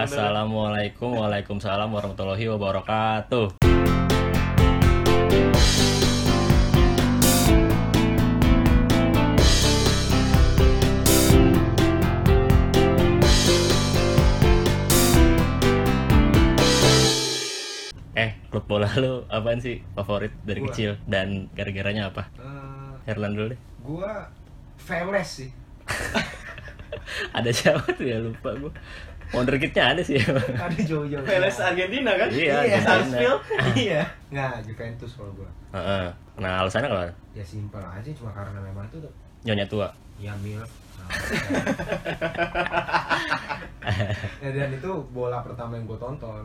Assalamualaikum Waalaikumsalam warahmatullahi wabarakatuh Eh, klub bola lu apaan sih favorit dari Gua. kecil dan gara-garanya apa? Eh, Herlan dulu deh. gua Veles sih. Ada siapa tuh ya lupa gua. Wonderkidnya ada sih. Ada jauh-jauh. Veles Argentina kan? Iya, Iya, Argentina. Sarsfield. iya. Nggak, Juventus kalau gua. Heeh. Nah, alasannya kalau Ya simpel aja cuma karena memang itu tuh nyonya tua. ya mil. Nah, ya, dan itu bola pertama yang gua tonton.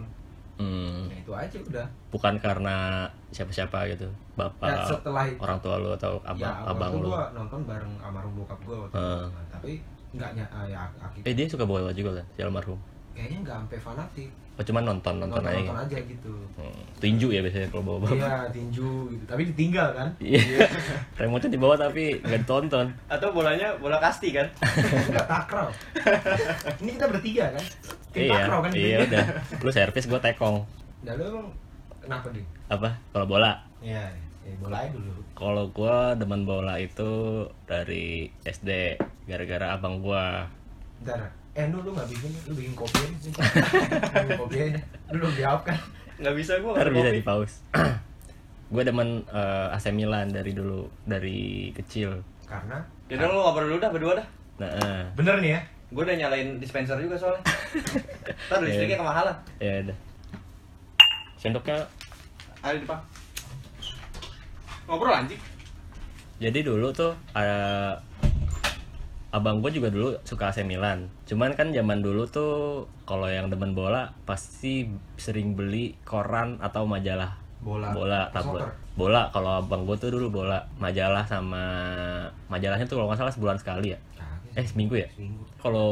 Hmm, Ya itu aja udah. bukan karena siapa-siapa gitu. Nah, Bapak, setelah itu orang tua lu atau abang, ya, abang lu. gua nonton bareng almarhum bokap gua waktu itu. Heeh. Nah, tapi nggak ny- ah, ya akhirnya Eh, dia suka bola juga kan, si almarhum. kayaknya nggak sampai fanatik. Oh, cuman nonton, nonton, aja. nonton aja gitu. Hmm, tinju ya biasanya kalau bawa bawa. Iya, tinju gitu. Tapi ditinggal kan? Iya. Remote di bawah tapi nggak ditonton. Atau bolanya bola kasti kan? Enggak takraw. Ini kita bertiga kan? Tim iya, takraw kan iya udah. Lu servis, gua tekong. Nah, lu emang kenapa nih? Apa? Kalau bola? Ya, ya bola dulu. Kalau gua demen bola itu dari SD gara-gara abang gua. Bentar. Eh, lu lu nggak bikin, lu bikin kopi aja sih. bikin kopi aja. Lu belum jawab kan? Nggak bisa gua Ntar bisa di pause. gua demen eh, AC Milan dari dulu, dari kecil. Karena Yaudah lu ngobrol dulu dah berdua dah. Nah, eh, bener nih ya. Gue udah nyalain dispenser juga soalnya. Ntar Iya. listriknya kemahalan. ya udah. Sendoknya Ada di depan. Ngobrol anjing. Jadi dulu tuh ada abang gue juga dulu suka AC Milan. Cuman kan zaman dulu tuh kalau yang demen bola pasti sering beli koran atau majalah. Bola. bola tabloid bola kalau abang gue tuh dulu bola. Majalah sama majalahnya tuh kalau nggak salah sebulan sekali ya. Kagak eh seminggu ya? Kalau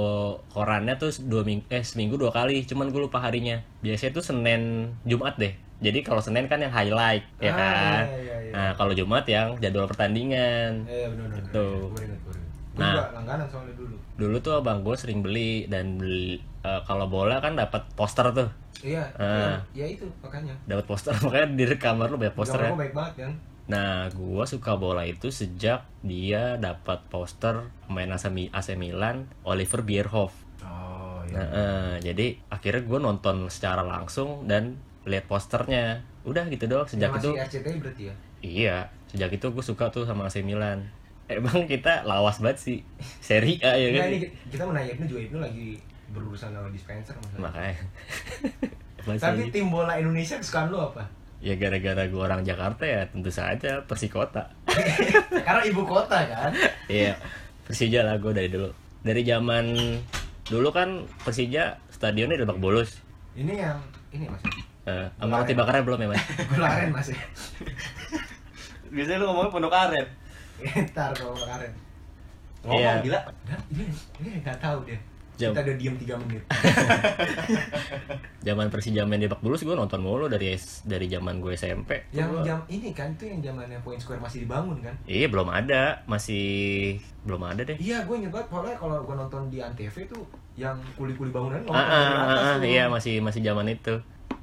korannya tuh dua minggu eh seminggu dua kali cuman gue lupa harinya. Biasanya tuh senin jumat deh. Jadi kalau senin kan yang highlight ya Ah, kan? iya, iya, iya. nah kalau jumat yang jadwal pertandingan. Gue inget, gue inget. Gue Nah. langganan soalnya dulu. dulu tuh abang gue sering beli dan beli eh, kalau bola kan dapat poster tuh Iya, Ah. iya, ya itu makanya. dapat poster makanya di kamar lu banyak poster Gambar ya gua baik banget kan. Nah, gua suka bola itu sejak dia dapat poster pemain AC Mi- AC Milan, Oliver Bierhoff. Oh, Nah, eh, jadi akhirnya gue nonton secara langsung dan lihat posternya. Udah gitu doang. Sejak itu, masih RCTI berarti ya? Iya. Sejak itu gue suka tuh sama AC Milan. Emang kita lawas banget sih Seri A ya Enggak, kan? ini kita mau nanya Ibnu juga Ibnu lagi berurusan sama dispenser masalah. Makanya. Tapi tim bola Indonesia kesukaan lu apa? ya gara-gara gue orang Jakarta ya tentu saja Persikota. Karena ibu kota kan. Iya, Persija lah gue dari dulu. Dari zaman dulu kan Persija stadionnya di Lebak Bulus. Ini yang ini Mas. Eh, sama roti bakarnya belum ya mas? Gularen Mas ya. Biasanya lu ngomongnya pondok aren. Ntar kalau kemarin. Ngomong Iya. gila. Ini ini nggak tahu dia. Jam. Kita udah diem 3 menit. Zaman Persija main di Lebak Bulus gue nonton mulu dari dari zaman gue SMP. yang Gua- jam ini kan itu yang zamannya Point Square masih dibangun kan? Iya belum ada, masih belum ada deh. Iya, gue inget banget pokoknya kalau gue nonton di Antv tuh yang kuli-kuli bangunan Ah, nonton ah, ah, atas ah, tuh. iya masih masih zaman itu.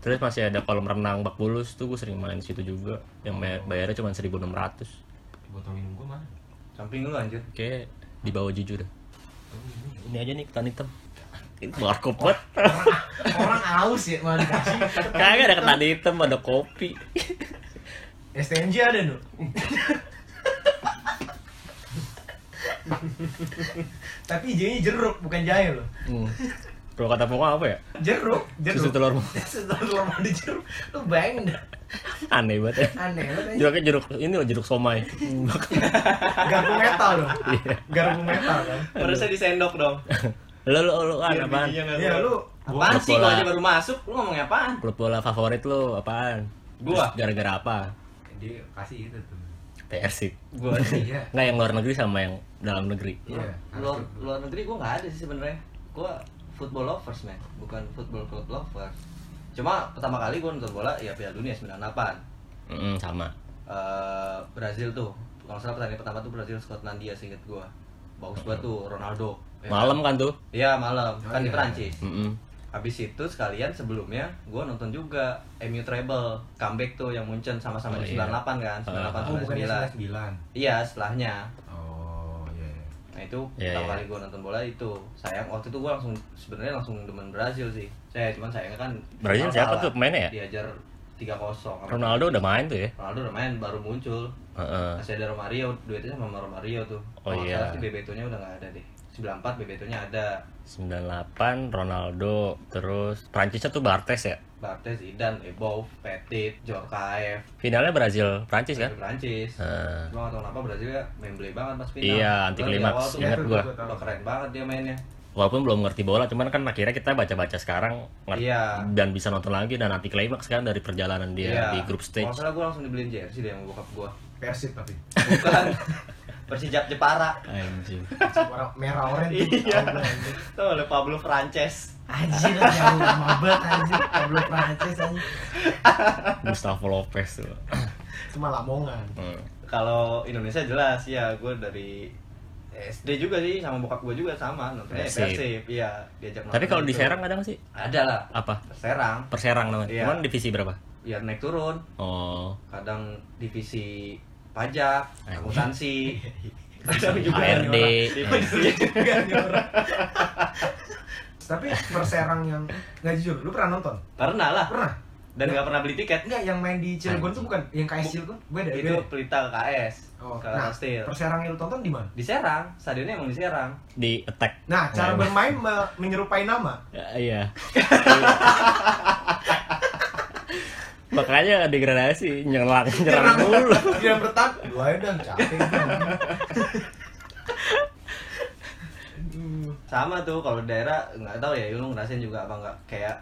Terus masih ada kolam renang Bak Bulus tuh gue sering main di situ juga. Yang bayar- bayarnya cuma 1.600. Botol minum gue mana? Samping lu anjir. Oke, di bawah jujur dah. Oh, ini. Ini aja nih ketan hitam. Ini warkop banget. Orang aus ya malah dikasih. Kagak ada ketan hitam, ada kopi. STNJ ada no. Tapi hijaunya jeruk bukan jahe loh. Kalau kata pokoknya apa ya? Jeruk, jeruk. Susu telur. Susu telur mandi jeruk. Lu bayangin dah. Aneh banget ya. Aneh banget. Jeruknya jeruk ini loh jeruk somai. Garpu metal loh. Iya. Garpu metal kan. Harusnya disendok dong. Lo lo lo an Biar apaan? bijinya nggak Iya lu Apaan Klub sih gua aja baru masuk, lu ngomongnya apaan? Klub bola favorit lo apaan? Gua. Gara-gara apa? dia kasih itu tuh. Persib. Gua sih. Iya. Nggak yang luar negeri sama yang dalam negeri. Iya. Luar, luar negeri gua nggak ada sih sebenarnya. Gua football lovers man, bukan football club lovers. Cuma pertama kali gua nonton bola ya Piala Dunia 98. Mm, sama. Eh, Brazil tuh. Kalau salah pertandingan pertama tuh Brazil Skotlandia seinget gua. Bagus banget tuh Ronaldo. Ya Malam kan tuh? Iya malam, Oh, kan di iya. Perancis. Mm-mm. Habis itu sekalian sebelumnya gue nonton juga MU Treble comeback tuh yang Munchen sama-sama Oh, di iya. 98 kan, 98 Oh, bukan 99. 99. Iya, setelahnya. Nah itu Iya, pertama iya. kali gue nonton bola itu sayang waktu itu gue langsung sebenarnya langsung demen Brazil sih saya cuman sayangnya kan Brazil siapa tuh pemainnya ya? diajar 3-0 sama Ronaldo udah main tuh ya? Ronaldo udah main baru muncul. Heeh. masih ada Romario duetnya sama Romario tuh. Oh, Kalau nggak iya. salah sih Bebeto-nya udah nggak ada deh. 94 Bebeto-nya ada. 98 Ronaldo terus Prancisnya tuh Bartes ya? Bartes, Zidane, Ebov, Petit, Djorkaeff. Finalnya Brazil Prancis kan? Prancis. Heeh. Cuma nggak tahu kenapa Brazil ya memble banget pas final. Iya, anti klimaks. tuh Ingat gua. tuh, udah keren banget dia mainnya walaupun belum ngerti bola cuman kan akhirnya kita baca-baca sekarang ngerti Iya. dan bisa nonton lagi dan anti klimaks kan dari perjalanan dia Iya. di grup Kalau stage nggak salah gue langsung dibeliin jersey deh sama bokap gue Persib tapi. Bukan Persijap Jepara anjing Warna merah oranye tuh. Iya. Itu oleh Pablo Frances Anjir, jauh mabet anjir. Pablo Prancis anjir. Gustavo Lopez tuh Cuma lamongan. Hmm. Kalau Indonesia jelas ya gue dari SD juga sih sama bokap gue juga sama nontonnya Persib. Persib iya diajak nonton tapi kalau di. Serang ada nggak sih ada lah apa Serang Perserang namanya Iya. cuman divisi berapa biar naik turun oh kadang divisi pajak Anjing. akuntansi kadang juga divisi Tapi perserang yang nggak jujur, lu pernah nonton? pernah lah Pernah? Dan nggak pernah beli tiket Enggak, yang main di Cilegon tuh Anjing. bukan yang KS Cilegon, beda itu beda. Pelita KS Oh, ke nah, Steel perserang yang lu tonton di mana? di Serang stadionnya emang di Serang di attack Nah, cara Nah, bermain me- menyerupai nama. Ya, iya. Makanya degradasi, nyerang, nyerang mulu. Dia bertahan, lu aja dah capek sama tuh kalau daerah nggak tahu ya lu ngerasain juga apa nggak kayak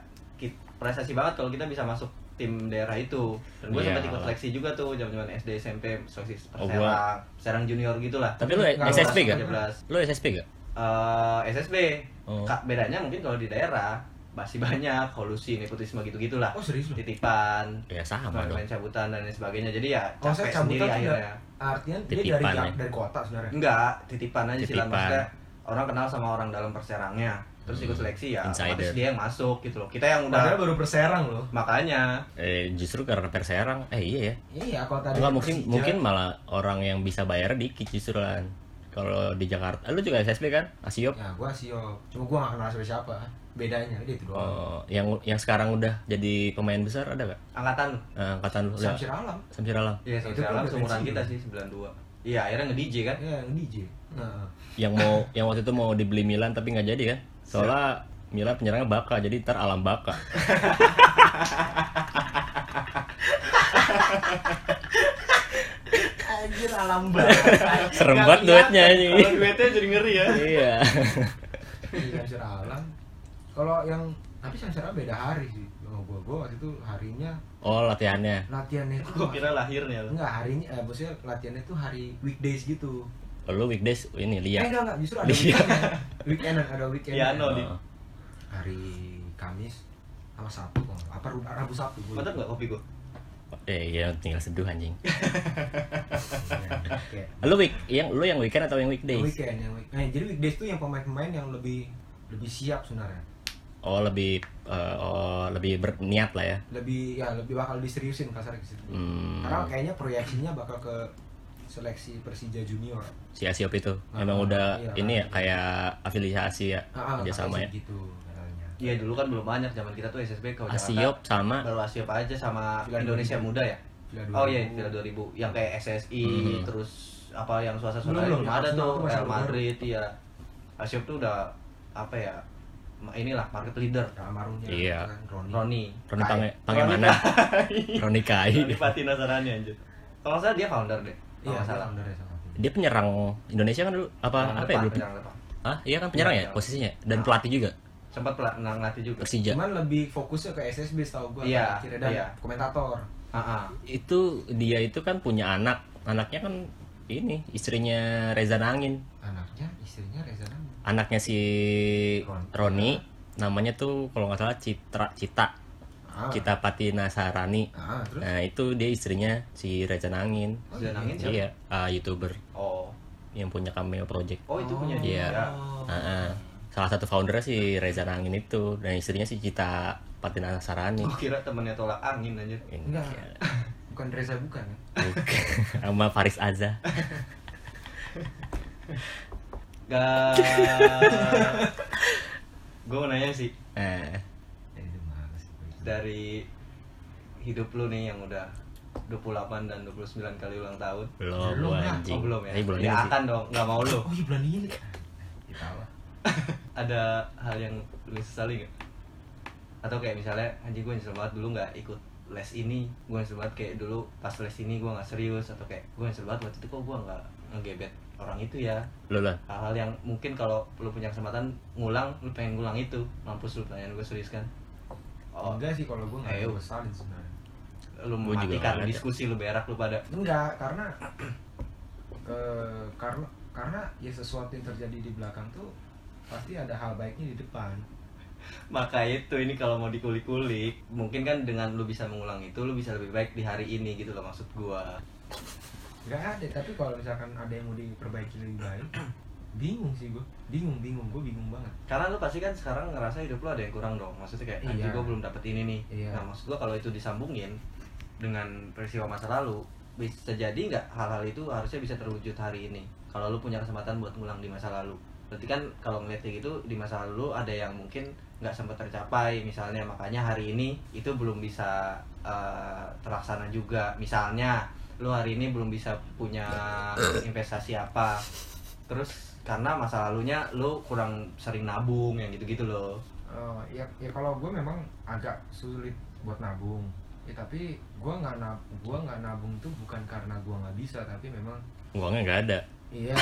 prestasi banget kalau kita bisa masuk tim daerah itu dan gue Iya sempat ikut seleksi juga tuh zaman zaman SD SMP seleksi Oh, Perserang gua- Serang junior gitulah Tapi lu SSB gak? 13. Lu SSB gak? Eh, SSB Oh. Kak, bedanya mungkin kalau di daerah masih banyak kolusi nepotisme gitu gitulah Oh, serius titipan Ya sama dong. main cabutan dan lain sebagainya jadi ya capek cabutan sendiri akhirnya artinya dia dari Titipan Jak- ya. dari kota sebenarnya. enggak titipan aja sih lah Titipan. maksudnya orang kenal sama orang dalam perserangnya terus ikut seleksi ya insider. otomatis dia yang masuk gitu loh kita yang udah Padahal baru perserang loh. makanya Eh justru karena Perserang. Eh iya ya. Iya, kalau tadi Enggak mungkin Persija- mungkin malah orang yang bisa bayar dikit justru kan. Kalau di Jakarta, eh, lu juga SSB kan? Asiop. Ya, gua Sio. Cuma gua gak kenal siapa siapa. Bedanya dia itu doang. Oh, yang yang sekarang udah jadi pemain besar ada gak? angkatan lu Eh, angkatan lu udah. Samsir Alam. Samsir Alam. iya kan udah seumuran kita sih 92 iya akhirnya nge-DJ kan Iya, yang DJ. Nah, Yang mau yang waktu itu mau dibeli Milan tapi nggak jadi kan? Soalnya Milan penyerangnya Baka, jadi ntar Alam Baka. anjir alam banget. Serem banget duetnya ini. kalau duetnya jadi ngeri ya Iya. Iya, Samsir Alam. Kalau yang tapi Alam beda hari sih. Sama gua, gua waktu itu harinya Oh, latihannya. latihannya itu gue kira lahirnya enggak harinya eh, maksudnya latihannya itu hari weekdays gitu. Lu weekdays ini Eh lihat. enggak enggak justru ada Iya. weekendnya. Weekendan ada weekend. Piano, di- Oh. Hari Kamis sama Sabtu kalau apa Rabu- Sabtu gua. mantap nggak kopi gue Eh, iya tinggal seduh anjing. Iya, Lu week yang lu yang weekend atau yang weekdays? weekend yang week- eh, jadi weekdays tuh yang pemain-pemain yang lebih lebih siap sebenarnya Oh, lebih eh, oh, lebih berniat lah ya. lebih ya lebih bakal diseriusin kasar ke situ Hmm. karena kayaknya proyeksinya bakal ke seleksi Persija Junior Si Asiop itu Ah, emang udah iya, ini ya kan. kayak afiliasi ya Ah, ah, kerjasama ya. gitu iya dulu kan belum banyak zaman kita tuh SSB kalau Asiop sama baru Asiop aja sama Villa Indonesia 2000. Muda ya Villa oh 2000. iya Villa 2000 yang kayak SSI Hmm. terus apa yang swasta-swasta Belum, belum, belum, ada tuh Real. Madrid iya Asiop tuh udah apa ya inilah market leader Dalam marungnya Iya. kan, Roni. Roni Roni. Pange, Pange Roni mana? Roni Kai. Roni Pati Nasarani anjir kalau salah dia founder deh iya salah ya sama Dia penyerang Indonesia kan dulu apa Penyerang apa ya depan, dulu? penyerang depan. Ah, iya kan penyerang ya Iya. posisinya dan Ah. pelatih juga sempat pela- ngelatih juga Persija. cuman lebih fokusnya ke SSB setahu gua Iya, akhirnya dan iya. komentator Ah, ah. Itu dia itu kan punya anak. Anaknya kan ini istrinya Reza Nangin. anaknya istrinya Reza Nami Anaknya si Ron. Roni namanya tuh kalau nggak salah Citra Cita ah, Cita Pati Nasarani. ah, terus Nah itu dia istrinya si Reza Nangin. Oh, Reza Nangin siapa? Iya, ah, youtuber oh yang punya cameo project. oh itu punya Iya. dia Oh. Ah, ah. salah satu foundernya si Reza Nangin itu dan istrinya si Cita Patina Sarani Gue kira temennya tolak angin anjir. Enggak. Bukan Reza bukan ya? Bukan. sama Faris Aza Gak. gue mau nanya sih eh. Dari hidup lu nih yang udah 28 dan 29 kali ulang tahun. belum Belum anjing Oh belum ya? Ya ini sih akan dong, nggak mau lu. Oh iya bulan ini. Ya lah. Ada hal yang lu sesali nggak? Atau kayak misalnya anjing gue nyesel banget dulu nggak ikut les ini gue nyesel banget kayak dulu pas les ini gue nggak serius atau kayak gue nyesel banget waktu itu kok gue nggak ngegebet orang itu ya lu lah hal-hal yang mungkin kalau lu punya kesempatan ngulang lu pengen ngulang itu mampus lu pertanyaan gue serius kan oh Enggak sih kalau gue nggak ada salin sebenarnya. lu Gua juga ada. diskusi lu berak lu pada Enggak, karena eh, karena karena ya sesuatu yang terjadi di belakang tuh pasti ada hal baiknya di depan. maka itu ini kalau mau dikulik-kulik mungkin kan dengan lu bisa mengulang itu lu bisa lebih baik di hari ini gitu loh maksud gua Enggak ada, tapi kalau misalkan ada yang mau diperbaiki lebih baik, bingung sih gue. Bingung, bingung, gue bingung banget. karena lu pasti kan sekarang ngerasa hidup lu ada yang kurang dong maksudnya kayak Iya. gua belum dapet ini nih Iya. nah maksud gua kalau itu disambungin dengan peristiwa masa lalu bisa jadi nggak hal-hal itu harusnya bisa terwujud hari ini kalau lu punya kesempatan buat ngulang di masa lalu berarti kan kalau ngeliat kayak gitu di masa lalu ada yang mungkin nggak sempat tercapai misalnya makanya hari ini itu belum bisa eh, terlaksana juga misalnya lu hari ini belum bisa punya investasi apa terus karena masa lalunya lu kurang sering nabung yang gitu-gitu loh Eh, ya, ya kalau gue memang agak sulit buat nabung. Ya tapi gue nggak nab, gue nggak nabung tuh bukan karena gue nggak bisa, tapi memang uangnya nggak ada iya,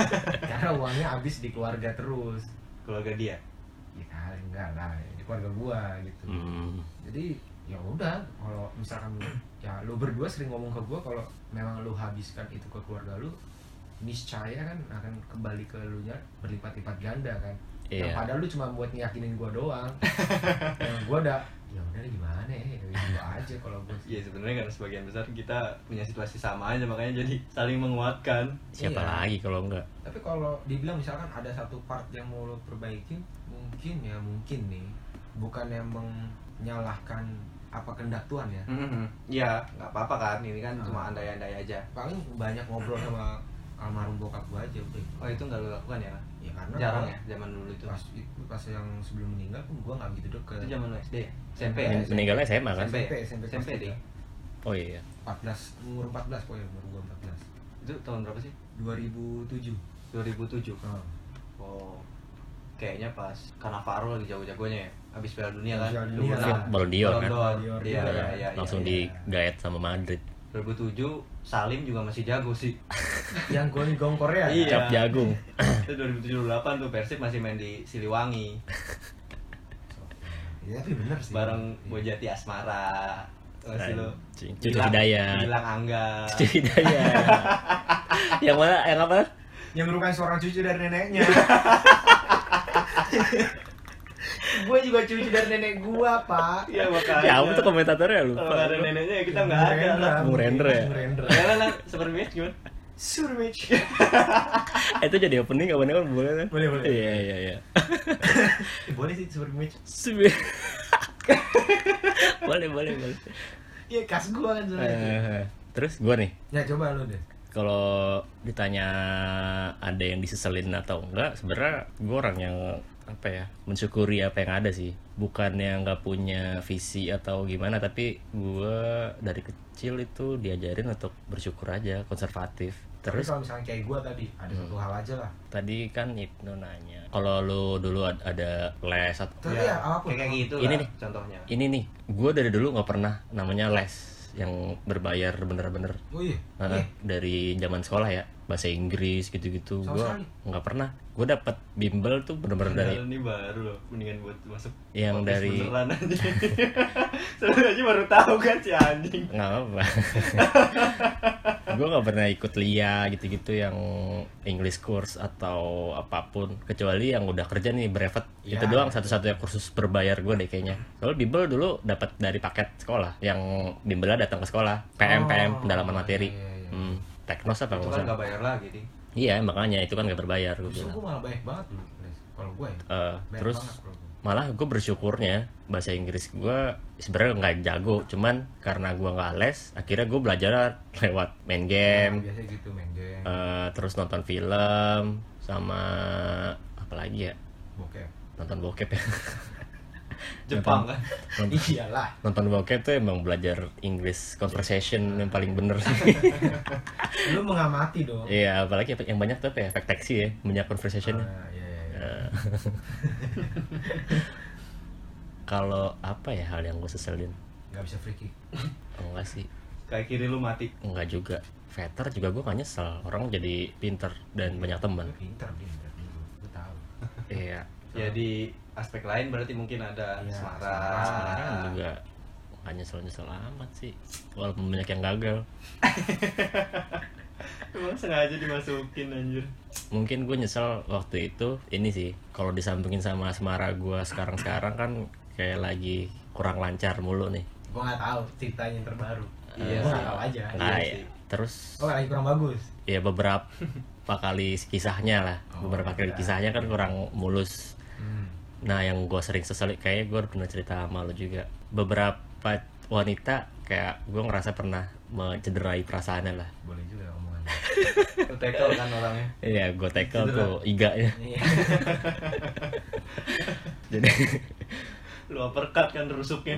karena uangnya habis di keluarga terus. keluarga dia Ya enggak lah, di keluarga gue gitu. hmm. jadi ya udah kalau misalkan ya lu berdua sering ngomong ke gua kalau memang lu habiskan itu ke keluarga lu niscaya kan akan kembali ke lu nya berlipat-lipat ganda kan yang Iya. padahal lu cuma buat ngiyakinin gua doang yang gua udah ya udah gimana ya ya gua aja kalau gua Iya sebenarnya karena sebagian besar kita punya situasi sama aja makanya jadi saling menguatkan. siapa Iya. lagi kalau enggak tapi kalau dibilang misalkan ada satu part yang mau lo perbaikin mungkin ya mungkin nih bukan yang menyalahkan apa kehendak Tuhan ya Iya nggak apa-apa kan ini kan Hmm. cuma andai-andai aja. paling banyak ngobrol sama almarhum bokap gua aja udah Oh itu nggak lu lakukan ya? ya karena Jarang ya zaman dulu itu. pas itu pas yang sebelum meninggal pun gua nggak begitu deket Itu zaman SD ya? SMP ya? Men- meninggalnya SMA kan SMP. SMP SMP SMP deh. oh iya 14 umur 14 pokoknya umur gua 14 Itu tahun berapa sih? 2007 2007. oh. Oh kayaknya pas Cannavaro lagi jago-jagonya ya habis Piala Dunia kan Piala Dunia. pernah Ballon d'Or kan? Iya iya iya langsung iya, di iya. gaet sama Madrid 2007 Salim juga masih jago sih. Yang gol gong Korea Iya. cap jagung. Itu 2007 2008 tuh Persib masih main di Siliwangi. Ya tapi bener sih. Bareng Iya. Bojati Asmara masih lo Cucu Hidayat. bilang Angga. Cucu Hidayat. Yang mana? Yang apa? Yang merupakan seorang cucu dari neneknya gue juga cucu dari nenek gua pak. Iya makanya. Ya apa tuh komentatornya kalau lupa nggak ada neneknya ya kita nggak ada lah. Bung Rendra ya? Bung Rendra ya lah. Seperti match gimana? Surmich Eh, itu jadi opening apa nih kan boleh kan Boleh, boleh. iya iya iya. Boleh sih Surmich Sebe- boleh boleh boleh. Iya kas gua kan sebenarnya. Eh, terus gua nih. Ya coba lu deh. Kalau ditanya ada yang diseselin atau enggak sebenarnya gue orang yang apa ya? Mensyukuri apa yang ada sih. Bukannya nggak punya visi atau gimana tapi gue dari kecil itu diajarin untuk bersyukur aja konservatif. Tapi terus kalau misalnya kayak gua tadi ada satu hal aja lah. Tadi kan Ibnu nanya kalau lu dulu ad- ada les atau Tapi ya, apa pun. kayak gitu Ini lah nih. contohnya. Ini nih gue dari dulu nggak pernah namanya les yang berbayar bener-bener. Oh iya? Iya. dari zaman sekolah ya bahasa Inggris gitu-gitu. Gue nggak pernah. Gue dapat bimbel tuh bener-bener dari ini baru loh mendingan buat masuk Yang dari- beneran aja. Aja baru tahu kan si anjing. Nggak apa gue nggak pernah ikut lia gitu-gitu yang English course atau apa pun kecuali yang udah kerja nih brevet. Ya. itu doang satu-satunya kursus berbayar gue deh kayaknya. Soalnya bimbel dulu dapat dari paket sekolah yang bimbelnya datang ke sekolah PM PM Oh, pendalaman materi. iya, iya, iya. Hmm, teknos apa itu nggak kan nggak bayar lagi nih iya makanya itu kan gak berbayar gue bilang. gua malah baik banget dulu kalau gue ya. Banyak terus banget gue. malah gue bersyukurnya bahasa Inggris gue sebenarnya nggak jago cuman karena gue nggak les akhirnya gue belajar lewat main Nah, game biasanya gitu main game. Eh, terus nonton film sama apa lagi ya? Bokep. Nonton bokep ya Jepang kan? nonton, iyalah. nonton bokep tuh emang belajar English conversation yang paling bener. Sih lu mengamati dong. Iya, apalagi yang banyak tuh apa ya, efek taxi ya, banyak conversation. Ah, iya, iya, iya. Kalau apa ya hal yang gue seselin? nggak bisa free kick. Enggak sih, kayak kiri lu mati. Enggak juga. Veter juga gue gak nyesel, orang jadi pinter dan banyak teman. Pinter pinter. Lu tahu. Iya, ya di aspek lain berarti mungkin ada Iya, Semara sekarang juga gak nyesel-nyesel amat sih. Walaupun banyak yang gagal. Emang sengaja dimasukin anjir Mungkin gue nyesel waktu itu, ini sih, kalau disampingin sama asmara gue sekarang-sekarang kan kayak lagi kurang lancar mulu nih. gua nggak tahu ceritanya yang terbaru Iya sih. nggak tahu aja Nah, Iya ya. sih. terus oh lagi kurang bagus ya beberapa kali kisahnya lah Oh, beberapa kali iya. kisahnya kan kurang mulus. Nah yang gue sering sesali kayaknya gue pernah cerita sama lo juga. Beberapa wanita kayak gue ngerasa pernah mencederai perasaannya lah. Boleh juga omongannya. Lu tackle kan orangnya. Iya gue tackle Cedera. tuh iganya. Iya. jadi Lu uppercut kan rusuknya.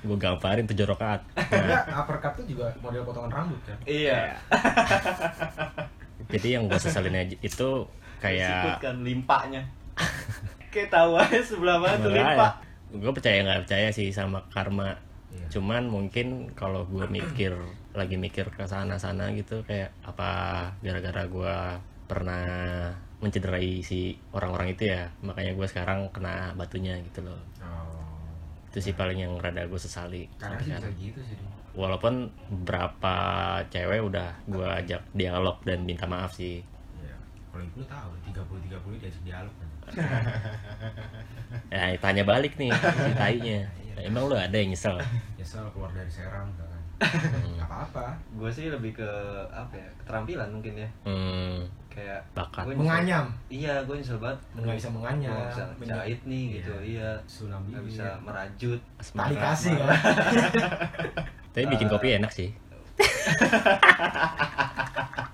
Gue gamparin tujuh rakaat nah, Enggak, uppercut tuh juga model potongan rambut kan? Iya. Jadi yang gue seselin aja itu Sikut kayak kan limpanya Kayak tahu aja sebelah mana tuh limpa gue percaya nggak percaya sih sama karma Iya. cuman mungkin kalau gue mikir lagi mikir ke sana sana gitu kayak apa gara-gara gue pernah mencederai si orang-orang itu ya makanya gue sekarang kena batunya gitu loh oh itu sih paling yang rada gue sesali karena sekarang. gitu sih walaupun beberapa cewek udah gue ajak dialog dan minta maaf sih. Kalau lu tahu 30 30 diajak dialog. Kan ya tanya balik nih si tainya Iya. emang lu ada yang nyesel? Nyesel keluar dari Serang misalkan Hmm. apa-apa. Gue sih lebih ke apa ya Keterampilan mungkin ya. Hmm, Kayak bakat. gua nyesel- menganyam. Iya gue nyesel banget. Nggak bisa menganyam Gua nggak bisa jahit nih gitu Iya. sulam Gak bibir bisa merajut. Tali kasih kan? Tapi bikin kopi enak sih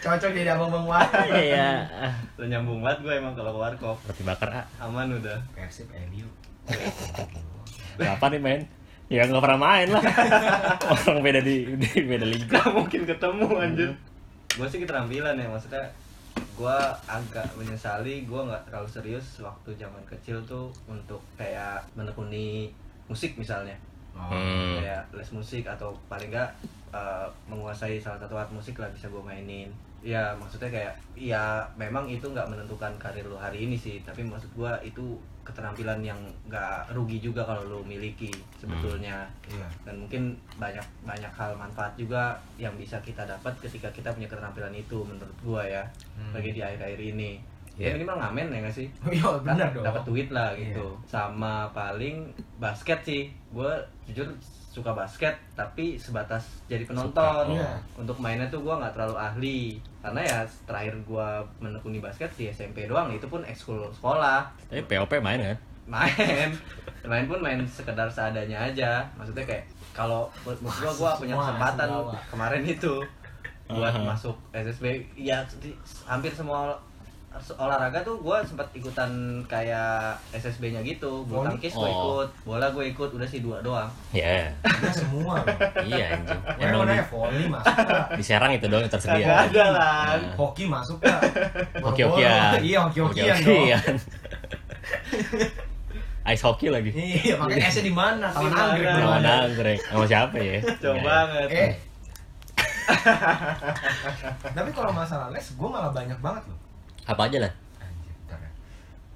cocok jadi abang bang warna iya. Lo nyambung banget gue emang kalau ke warkop. Roti bakar ah Aman udah. Persib MU berapa nih main ya nggak pernah main lah. Orang beda di, di beda liga. Gak mungkin ketemu anjir. Gue sih keterampilan ya maksudnya gue agak menyesali gue nggak terlalu serius waktu zaman kecil tuh untuk kayak menekuni musik misalnya oh. Hmm. kayak les musik atau paling enggak eh, menguasai salah satu alat musik lah bisa gue mainin ya maksudnya kayak ya memang itu nggak menentukan karir lo hari ini sih tapi maksud gue itu keterampilan yang nggak rugi juga kalau lo miliki sebetulnya iya dan mungkin banyak banyak hal manfaat juga yang bisa kita dapat ketika kita punya keterampilan itu menurut gua ya Hmm. bagi di akhir-akhir ini Iya. ya minimal ngamen ya nggak sih? Iya benar dong. dapat duit lah Iya. gitu. Sama paling basket sih. Gua jujur suka basket tapi sebatas jadi penonton. Suka, iya. untuk mainnya tuh gua nggak terlalu ahli. Karena ya terakhir gua menekuni basket di SMP doang itu pun ekskul sekolah. Tapi POP main kan? Main. Main pun main sekedar seadanya aja. Maksudnya kayak kalau menurut gua gua punya kesempatan kemarin itu buat Aha. masuk SSB ya di- hampir semua olahraga tuh gua sempat ikutan kayak SSB-nya gitu. Bulu tangkis gua Oh. ikut. Bola gua ikut udah sih dua doang. Ya Udah semua. Iya anjing. Ya emang mana di, ya volley masuk di Serang itu doang yang tersedia. Kagak ada lah hoki masuk kak. Hoki-hokian. Iya hoki hokian dong ice hockey lagi. Iya makanya S di mana? Mana? anggrek mana? Anggrek. Sama siapa ya? Coba Ya. banget. Eh. Tapi kalau masalah les gue malah banyak banget loh apa aja lah. Ya.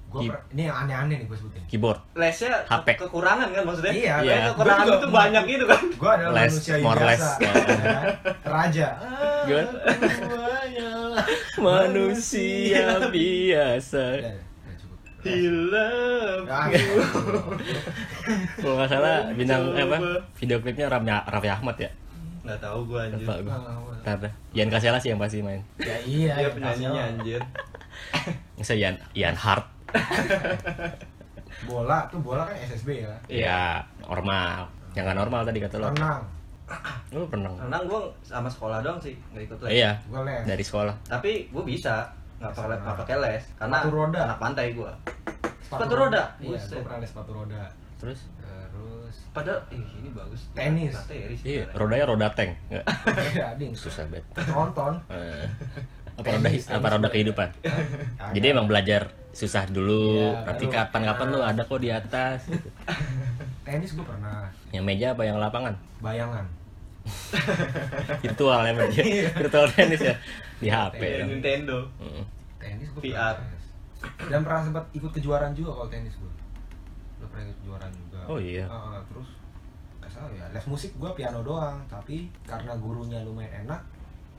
Gua per- ini yang aneh-aneh nih gue sebutin. Keyboard. Lesnya HP. ke- kekurangan kan maksudnya? Iya, Kayak iya. kekurangan itu banyak gitu kan? gue adalah Les, manusia yang biasa. less. ya raja? Semuanya manusia biasa. Hilang Ah, gitu. kalau nggak salah bintang Coba. apa? Video klipnya Raffi Ahmad ya Nggak tahu gua anjir. Lupa. Ah, Ntar dah. Ian Casillas sih yang pasti main. Ya iya. Dia ya, penyanyinya anjir. Masa Ian Ian Hart. Bola tuh bola kan SSB ya. Iya, normal. Yang nggak normal tadi kata lo. Renang. Lu pernah? Renang gua sama sekolah doang sih, nggak ikut les. Iya, Gue les. dari sekolah. Tapi gua bisa nggak pakai nggak pakai les karena Sepatu roda. anak pantai gua. Sepatu roda? Iya, Buset. gue pernah les sepatu roda. Terus Terus Padahal ih ini bagus. Tenis. Materi sih. iya, rodanya roda tank. Enggak. ya ding. Susah banget. Nonton. Eh, apa roda apa roda kehidupan? Jadi emang belajar susah dulu, Iya, nanti kapan-kapan lu ada kok di atas. tenis gue pernah. Yang meja apa yang lapangan? Bayangan. Virtual ya meja. Virtual tenis ya di HP. Dong. Nintendo. Mm. Tenis gue VR. Dan pernah sempat ikut kejuaraan juga kalau tenis gue. Lo pernah ikut kejuaraan juga. Oh, iya. Ah, terus salah ya les musik gue piano doang tapi karena gurunya lumayan enak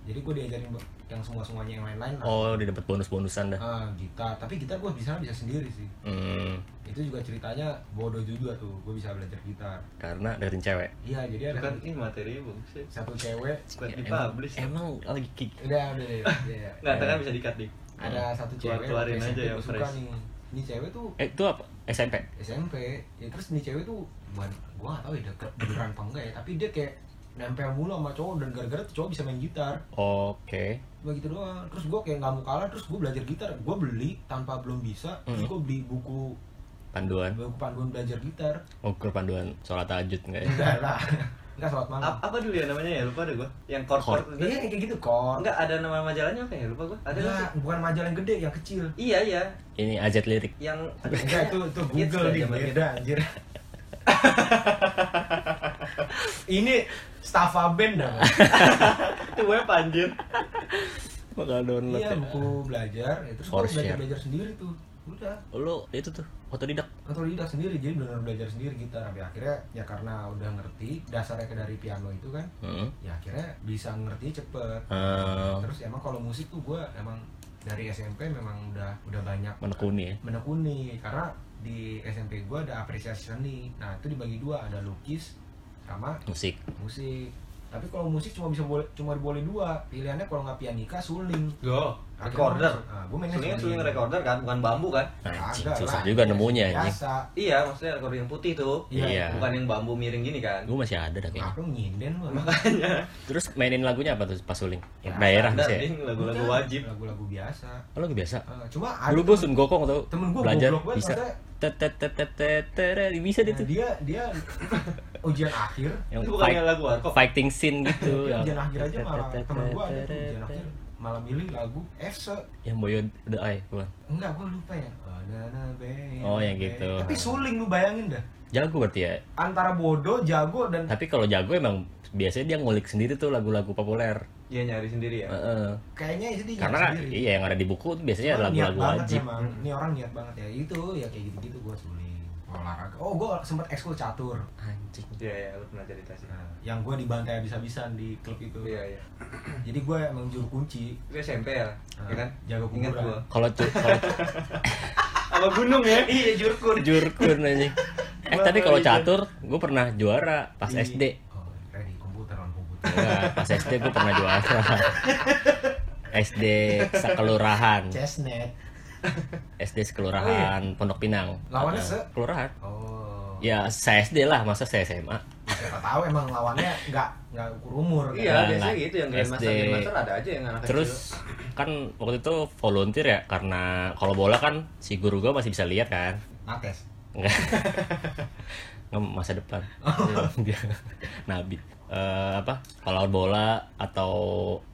jadi gue diajarin yang semua semuanya yang lain-lain. Oh, dia dapat bonus-bonusan dah. Ah, gitar tapi gitar gue bisa bisa sendiri sih Hmm, itu juga ceritanya bodoh juga tuh gue bisa belajar gitar karena deketin cewek. iya jadi ada Bukan ini materi bagus sih. satu cewek Ya, di emang, publish. emang lagi kick. udah udah udah, udah. Nggak, kan bisa dikat dik. ada satu cewek keluarin aja yang suka fresh. nih ini cewek tuh Eh, itu apa? SMP. SMP ya terus nih cewek tuh bukan gua gak tahu ya deket beneran apa enggak ya tapi dia kayak nempel mulu sama cowok dan gara-gara tuh cowok bisa main gitar Oke. gua gitu doang terus gua kayak nggak mau kalah terus gua belajar gitar gua beli tanpa belum bisa terus Hmm. gua beli buku Panduan. buku panduan belajar gitar Oh, panduan sholat tahajud enggak ya? enggak lah enggak sholat malam Apa, apa dulu ya namanya ya? Lupa deh gua. Yang chord chord. iya kayak gitu kor Enggak ada nama majalahnya apa ya? Lupa gua. Ada enggak sih? bukan majalah yang gede yang kecil Iya iya. Ini ajat lirik. Yang enggak itu itu Google nih zaman beda anjir ini Staffa Band dah itu web anjir. Bakal download iya ya. buku belajar ya, terus gua Course belajar share. belajar sendiri tuh udah Oh, lu itu tuh otodidak. otodidak sendiri jadi benar belajar sendiri gitar sampai akhirnya ya karena udah ngerti dasarnya dari piano itu kan Hmm. ya akhirnya bisa ngerti cepet Eh, terus emang kalau musik tuh gue emang dari SMP memang udah udah banyak menekuni ya. menekuni karena di SMP gue ada apresiasi seni nah itu dibagi dua ada lukis sama Musik. musik tapi kalau musik cuma bisa boleh cuma boleh dua pilihannya kalau nggak pianika suling Go. Recorder. Nah, mainnya Sulingnya suling. suling recorder kan, bukan bambu kan? Anjing, Agak susah lah, juga nemunya anjing. biasa Iya, maksudnya recorder yang putih tuh. Iya. Bukan yang bambu miring gini kan. Gue masih ada dah kayaknya. Lu nyinden lu? Terus mainin lagunya apa tuh pas suling? Ya, Daerah ya? Ding, lagu-lagu Bukan, wajib. Lagu-lagu biasa. Oh, lagu biasa. Eh, cuma ada Dulu gue sun gokong tau. temen gua belajar bisa. maksudnya- Tet tet tet tet tet tet bisa dia Nah, tuh. dia dia ujian akhir Yang fight, lagu warkop. fighting scene gitu. Ujian akhir aja malah temen gua ada tuh ujian akhir malah milih lagu Efse Yang Boyo the Eye bukan? enggak gua lupa ya Oh, yang gitu. tapi suling lu bayangin dah Jago berarti ya. antara bodoh jago dan Tapi kalau jago emang biasanya dia ngulik sendiri tuh lagu-lagu populer. Dia nyari sendiri ya. Heeh. kayaknya itu dia Karena sendiri. iya yang ada di buku tuh biasanya lagu-lagu wajib. emang. ini orang niat banget ya itu ya kayak gitu-gitu gua suling olahraga oh gua sempet ekskul catur Anjing. Iya, iya, lu pernah cerita sih. nah, yang gua dibantai habis-habisan di klub itu Iya, iya. jadi gua emang juru kunci Itu SMP ya, Nah, ya kan? Ingat kuburan. gua. Kalau cu- kalau Sama gunung ya? Iya, jurkun. jurkun anjing. Eh tapi kalau izin. catur gue pernah juara pas Di- SD. oh kayak di komputer komputer Enggak, pas SD gue pernah juara. SD sekelurahan. chestnut SD sekelurahan Pondok Pinang. Lawannya Heeh, se? kelurahan. oh Ya saya SD lah, masa saya SMA. siapa tahu emang lawannya nggak nggak ukur umur kan? Iya, Enggak, biasanya enggak. gitu yang grandmaster SD. grandmaster ada aja yang anak Terus kecil. kan waktu itu volunteer ya karena kalau bola kan si guru gue masih bisa lihat kan. nates Enggak. Masa depan. Dia Nabi. Eh, apa? Kalau bola atau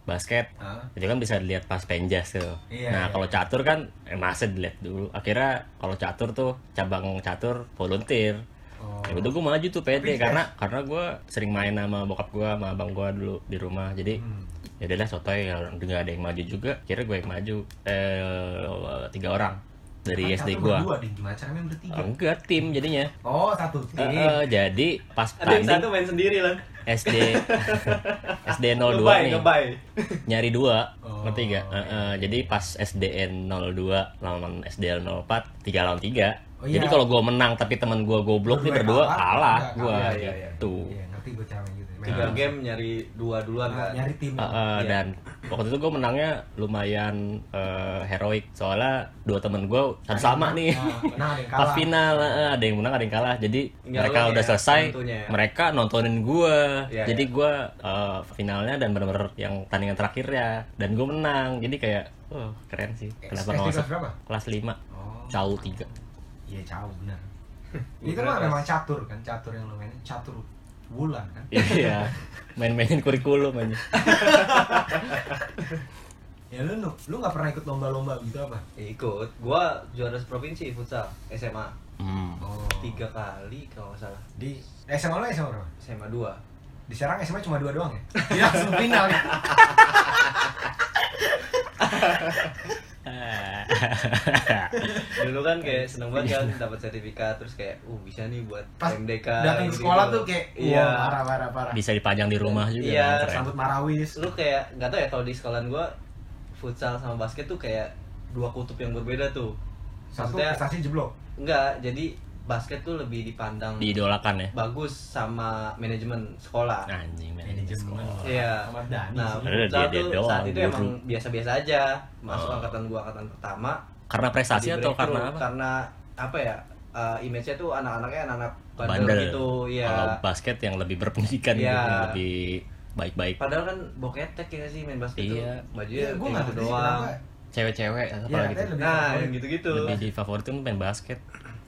basket Hah? itu kan bisa dilihat pas penjas tuh. Iya, nah, iya. kalau catur kan eh, masa dilihat dulu. Akhirnya kalau catur tuh cabang catur volunteer. oh Ya udah gue maju tuh Tapi karena karena gue sering main sama bokap gue sama abang gue dulu di rumah. Jadi Hmm. ya udahlah sotoy nggak ada yang maju juga. Kira gue yang maju. Eh tiga orang dari SD gue. berdua ding gimana caranya bertiga Enggak tim jadinya. oh satu tim Eh, eh, jadi pas Ada yang satu tanding main sendiri lah. SD SD 02 Ngebay, nih ngebay. nyari dua Oh, ngerti gak? Eh, eh, jadi pas SDN 02 lawan SDN 04 tiga lawan tiga Oh, iya. jadi kalau gua menang tapi teman gua goblok nih Berdua kalah, kalah gua kalah, iya, iya, iya. gitu iya ngerti gue cara gitu tiga Memang. game nyari dua duluan Nah, kan? nyari tim. Uh, uh, dan waktu itu gue menangnya lumayan uh, heroik. Soalnya dua temen gue satu sama nih. Nah, menang ada yang pas final uh, ada yang menang ada yang kalah. Jadi Nggak mereka udah selesai tentunya ya. mereka nontonin gue Iya, jadi iya. gue uh, finalnya dan bener-bener yang tandingan terakhirnya dan gue menang. Jadi kayak oh keren sih. Kenapa nggak kelas masuk berapa? kelas 5 Oh. jauh tiga. Iya jauh benar. itu Bener, mah memang catur kan, catur yang lo mainin catur bulan kan. iya main-mainin kurikulum aja Ya lu lu lu nggak pernah ikut lomba-lomba gitu apa? ikut gua juara provinsi futsal SMA hmm. Oh. tiga kali kalau nggak salah Di SMA lo SMA berapa? SMA dua Di Serang SMA cuma dua doang ya? Iya langsung final ya. dulu kan kayak seneng banget kan dapat sertifikat terus kayak uh bisa nih buat Pas MDK datang ke gitu-gitu. sekolah tuh kayak iya parah parah parah. bisa dipajang di rumah juga Iya, kan. Sambut Marawis. lu kayak nggak tau ya kalau di sekolahan gua futsal sama basket tuh kayak dua kutub yang berbeda tuh Satu prestasi jeblok. enggak jadi basket tuh lebih dipandang diidolakan ya bagus sama manajemen sekolah anjing Manajemen. sekolah. Iya. Nah, dia- dia tuh doang, saat itu guru. emang biasa-biasa aja. Masuk Oh. angkatan gua angkatan pertama. karena prestasi atau karena apa Karena apa ya? uh, image-nya tuh anak-anaknya anak-anak bandel, bandel gitu, iya. kalau basket yang lebih berpendidikan gitu, Iya. yang lebih baik-baik Padahal kan boketek ya sih main basket Iya. tuh. Bajunya Iya, gue kayak nggak gitu ngerti sih doang. cewek-cewek Iya, katanya gitu Nah, favorit. yang gitu-gitu. lebih di favoritin main basket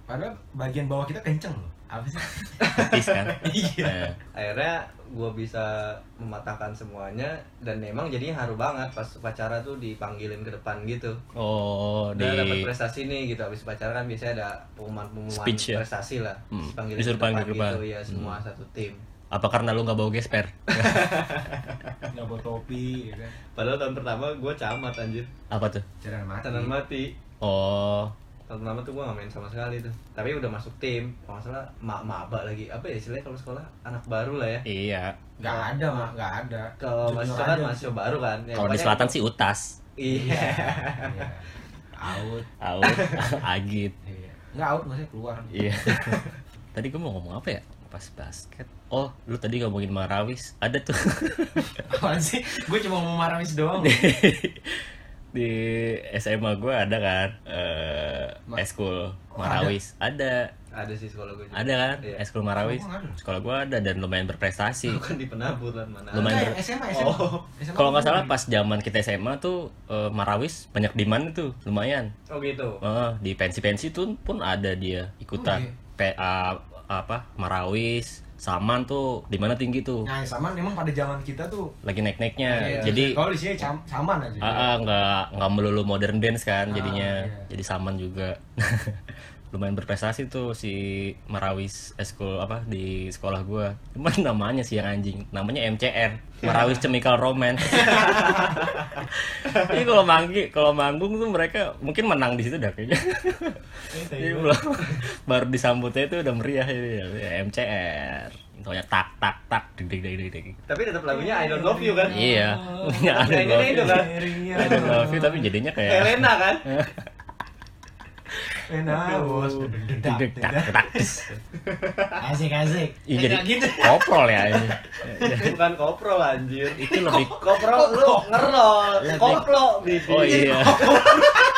Padahal bagian bawah kita kenceng loh. Apa sih? Betis kan Iya. Nah, Akhirnya gua bisa mematahkan semuanya dan memang jadinya haru banget pas upacara tuh dipanggilin ke depan gitu. oh di Udah dapat prestasi nih gitu habis upacara kan biasanya ada pengumuman-pengumuman Speech ya? prestasi lah Hmm, Dipanggilin ke depan ke depan. gitu ya semua satu tim apa karena lu nggak bawa gesper Nggak bawa topi, ya kan? padahal tahun pertama gue camat anjir apa tuh Jalan mati. tanan mati oh tahun pertama tuh gue gak main sama sekali tuh. Tapi udah masuk tim kalau salah mak maba lagi. Apa ya istilahnya kalau sekolah? Anak baru lah ya. Iya. Nggak ada mah, nggak ada. kalau mahasiswa kan mahasiswa baru kan. Ya, kalau di selatan sih utas. Iya. Iya. Out. out. Agit. Iya. Nggak out maksudnya keluar. iya. Tadi gue mau ngomong apa ya? Pas basket. Oh lu tadi ngomongin Marawis. Ada tuh. Apaan sih? Gue cuma mau marawis doang. Di, di SMA gue ada kan eh Ma- eskul Oh, Marawis. Ada. Ada sih sekolah gue juga. Ada kan? Iya. eskul Marawis. Oh, ada. sekolah gue ada dan lumayan berprestasi. Bukan di penabur lah mana Lumayan Enggak, ber- SMA, SMA. Oh. SMA kalau nggak salah di- pas zaman kita SMA tuh eh, Marawis banyak demand itu lumayan. Oh gitu. Eh, di pensi-pensi tuh pun ada dia ikutan. Oh, iya. PA apa? Marawis Saman tuh di mana tinggi tuh Nah, sama memang pada zaman kita tuh lagi naik-naiknya Iya. jadi kalau di sini cam- saman aja. ah, ah, nggak nggak melulu modern dance kan Ah, jadinya iya. jadi Saman juga lumayan berprestasi tuh si Marawis eskul apa di sekolah gua. Cuman namanya sih yang anjing namanya MCR Marawis Chemical Romance. Ini kalau manggi kalau manggung tuh mereka mungkin menang di situ dah kayaknya. Ini belum baru disambutnya itu udah meriah ini ya, MCR Intonya tak tak tak deg deg deg deg. tapi tetap lagunya I don't love you kan? Iya, punya ada Nyanyinya love you. kan? Ada love you tapi jadinya kayak Helena kan Enak, bos. deg deg tak tak. Asik, asik. Ih, jadi gitu. koprol ya ini. bukan koprol anjir Itu lebih koprol lu ngerol koplo Oh iya.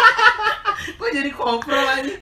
Kok jadi koprol aja?